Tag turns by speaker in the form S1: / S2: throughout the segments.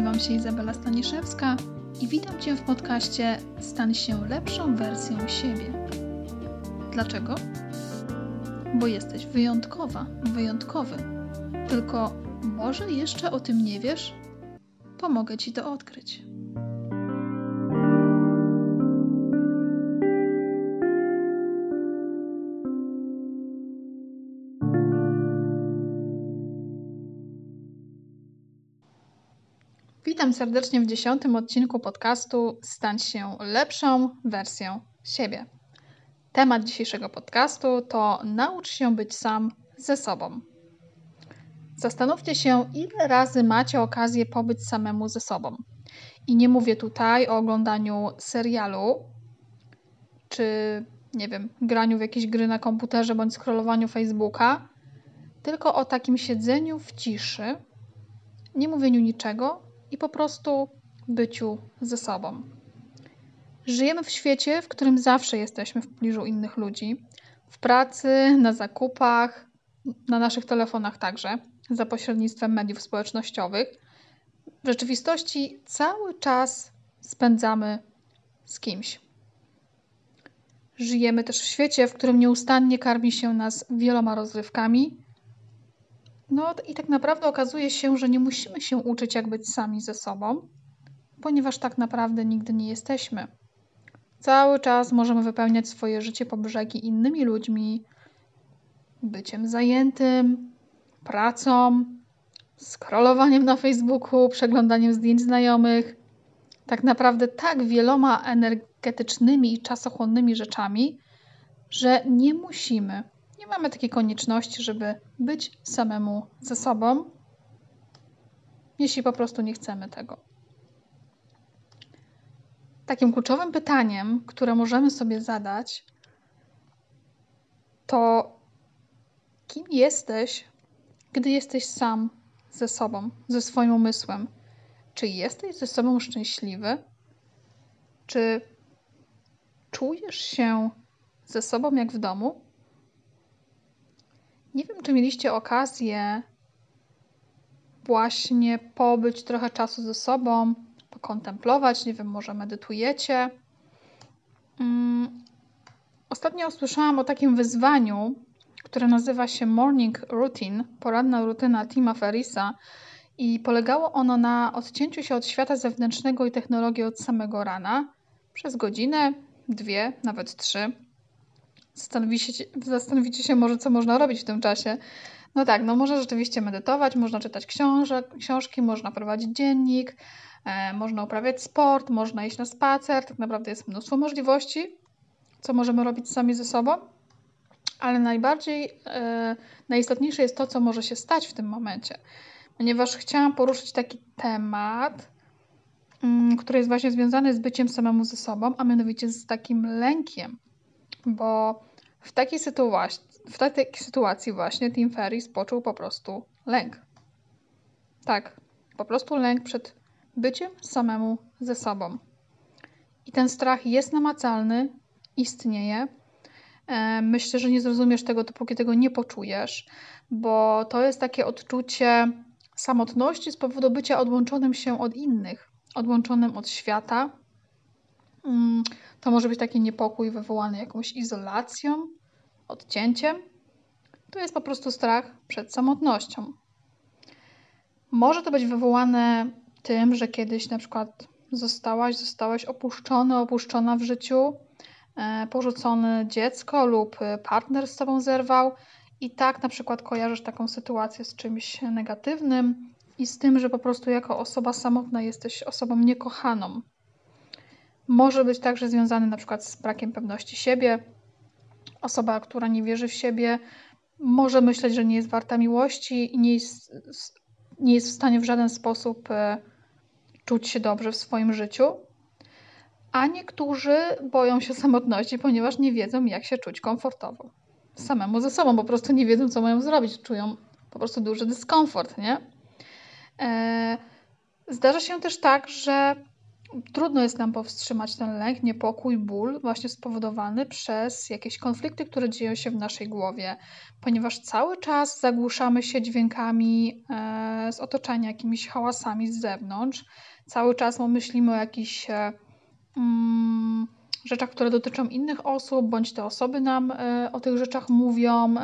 S1: Nazywam się Izabela Staniszewska i witam Cię w podcaście Stań się lepszą wersją siebie. Dlaczego? Bo jesteś wyjątkowa, wyjątkowy. Tylko może jeszcze o tym nie wiesz? Pomogę Ci to odkryć. Witam serdecznie w dziesiątym odcinku podcastu Stań się lepszą wersją siebie. Temat dzisiejszego podcastu to naucz się być sam ze sobą. Zastanówcie się, ile razy macie okazję pobyć samemu ze sobą. I nie mówię tutaj o oglądaniu serialu, czy nie wiem, graniu w jakieś gry na komputerze bądź scrollowaniu Facebooka, tylko o takim siedzeniu w ciszy, nie mówieniu niczego i po prostu byciu ze sobą. Żyjemy w świecie, w którym zawsze jesteśmy w pobliżu innych ludzi. W pracy, na zakupach, na naszych telefonach także, za pośrednictwem mediów społecznościowych. W rzeczywistości cały czas spędzamy z kimś. Żyjemy też w świecie, w którym nieustannie karmi się nas wieloma rozrywkami, no i tak naprawdę okazuje się, że nie musimy się uczyć, jak być sami ze sobą, ponieważ tak naprawdę nigdy nie jesteśmy. Cały czas możemy wypełniać swoje życie po brzegi innymi ludźmi, byciem zajętym, pracą, scrollowaniem na Facebooku, przeglądaniem zdjęć znajomych. Tak naprawdę tak wieloma energetycznymi i czasochłonnymi rzeczami, że nie musimy nie mamy takiej konieczności, żeby być samemu ze sobą, jeśli po prostu nie chcemy tego. Takim kluczowym pytaniem, które możemy sobie zadać, to kim jesteś, gdy jesteś sam ze sobą, ze swoim umysłem? Czy jesteś ze sobą szczęśliwy? Czy czujesz się ze sobą jak w domu? Nie wiem, czy mieliście okazję właśnie pobyć trochę czasu ze sobą, pokontemplować, nie wiem, może medytujecie. Um, ostatnio usłyszałam o takim wyzwaniu, które nazywa się Morning Routine, poranna rutyna Tima Ferrisa i polegało ono na odcięciu się od świata zewnętrznego i technologii od samego rana przez godzinę, dwie, nawet trzy Zastanowicie, się może, co można robić w tym czasie. No tak, no można rzeczywiście medytować, można czytać książek, książki, można prowadzić dziennik, e, można uprawiać sport, można iść na spacer. Tak naprawdę jest mnóstwo możliwości, co możemy robić sami ze sobą. Ale najbardziej, e, najistotniejsze jest to, co może się stać w tym momencie. Ponieważ chciałam poruszyć taki temat, mm, który jest właśnie związany z byciem samemu ze sobą, a mianowicie z takim lękiem. Bo w takiej, sytuacji, w takiej sytuacji właśnie Tim Ferris poczuł po prostu lęk. Tak, po prostu lęk przed byciem samemu ze sobą. I ten strach jest namacalny, istnieje. E, myślę, że nie zrozumiesz tego, dopóki tego nie poczujesz, bo to jest takie odczucie samotności z powodu bycia odłączonym się od innych, odłączonym od świata. Mm, to może być taki niepokój wywołany jakąś izolacją, odcięciem. To jest po prostu strach przed samotnością. Może to być wywołane tym, że kiedyś na przykład zostałaś, zostałaś opuszczony, opuszczona w życiu, e, porzucone dziecko lub partner z tobą zerwał i tak na przykład kojarzysz taką sytuację z czymś negatywnym i z tym, że po prostu jako osoba samotna jesteś osobą niekochaną. Może być także związany na przykład z brakiem pewności siebie, Osoba, która nie wierzy w siebie, może myśleć, że nie jest warta miłości i nie jest, nie jest w stanie w żaden sposób e, czuć się dobrze w swoim życiu. A niektórzy boją się samotności, ponieważ nie wiedzą, jak się czuć komfortowo. Samemu ze sobą po prostu nie wiedzą, co mają zrobić. Czują po prostu duży dyskomfort, nie? E, zdarza się też tak, że trudno jest nam powstrzymać ten lęk, niepokój, ból, właśnie spowodowany przez jakieś konflikty, które dzieją się w naszej głowie, ponieważ cały czas zagłuszamy się dźwiękami e, z otoczenia, jakimiś hałasami z zewnątrz. Cały czas myślimy o jakichś e, mm, rzeczach, które dotyczą innych osób, bądź te osoby nam e, o tych rzeczach mówią.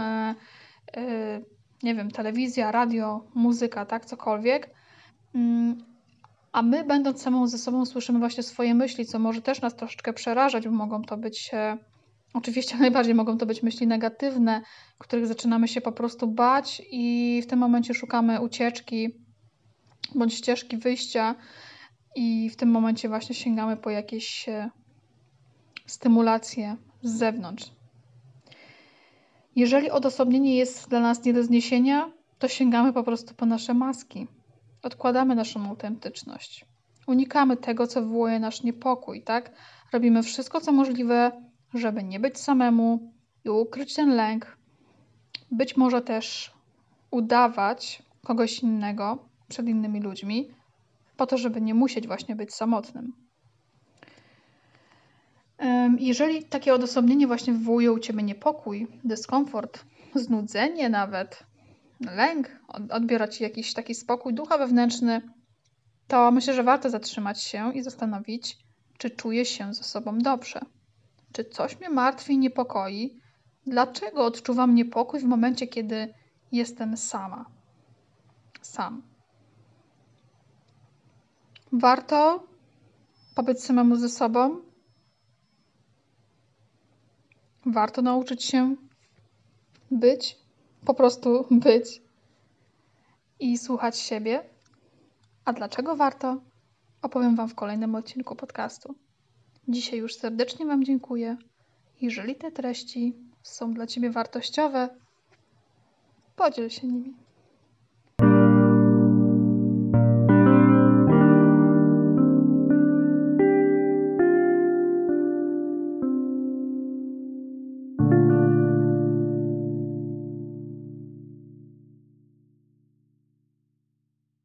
S1: nie wiem, telewizja, radio, muzyka, tak, cokolwiek. A my, będąc samą ze sobą, słyszymy właśnie swoje myśli, co może też nas troszeczkę przerażać, bo mogą to być, e, oczywiście najbardziej mogą to być myśli negatywne, których zaczynamy się po prostu bać i w tym momencie szukamy ucieczki bądź ścieżki wyjścia i w tym momencie właśnie sięgamy po jakieś e, stymulacje z zewnątrz. Jeżeli odosobnienie jest dla nas nie do zniesienia, to sięgamy po prostu po nasze maski odkładamy naszą autentyczność. Unikamy tego, co wywołuje nasz niepokój, tak? Robimy wszystko, co możliwe, żeby nie być samemu i ukryć ten lęk. Być może też udawać kogoś innego przed innymi ludźmi, po to, żeby nie musieć właśnie być samotnym. Jeżeli takie odosobnienie właśnie wywołuje u ciebie niepokój, dyskomfort, znudzenie nawet, lęk, odbiera ci jakiś taki spokój ducha wewnętrzny, to myślę, że warto zatrzymać się i zastanowić, czy czuję się ze sobą dobrze. Czy coś mnie martwi i niepokoi? Dlaczego odczuwam niepokój w momencie, kiedy jestem sama? Sam. Warto pobyć samemu ze sobą. Warto nauczyć się być po prostu być i słuchać siebie. A dlaczego warto? Opowiem Wam w kolejnym odcinku podcastu. Dzisiaj już serdecznie Wam dziękuję. Jeżeli te treści są dla Ciebie wartościowe, podziel się nimi.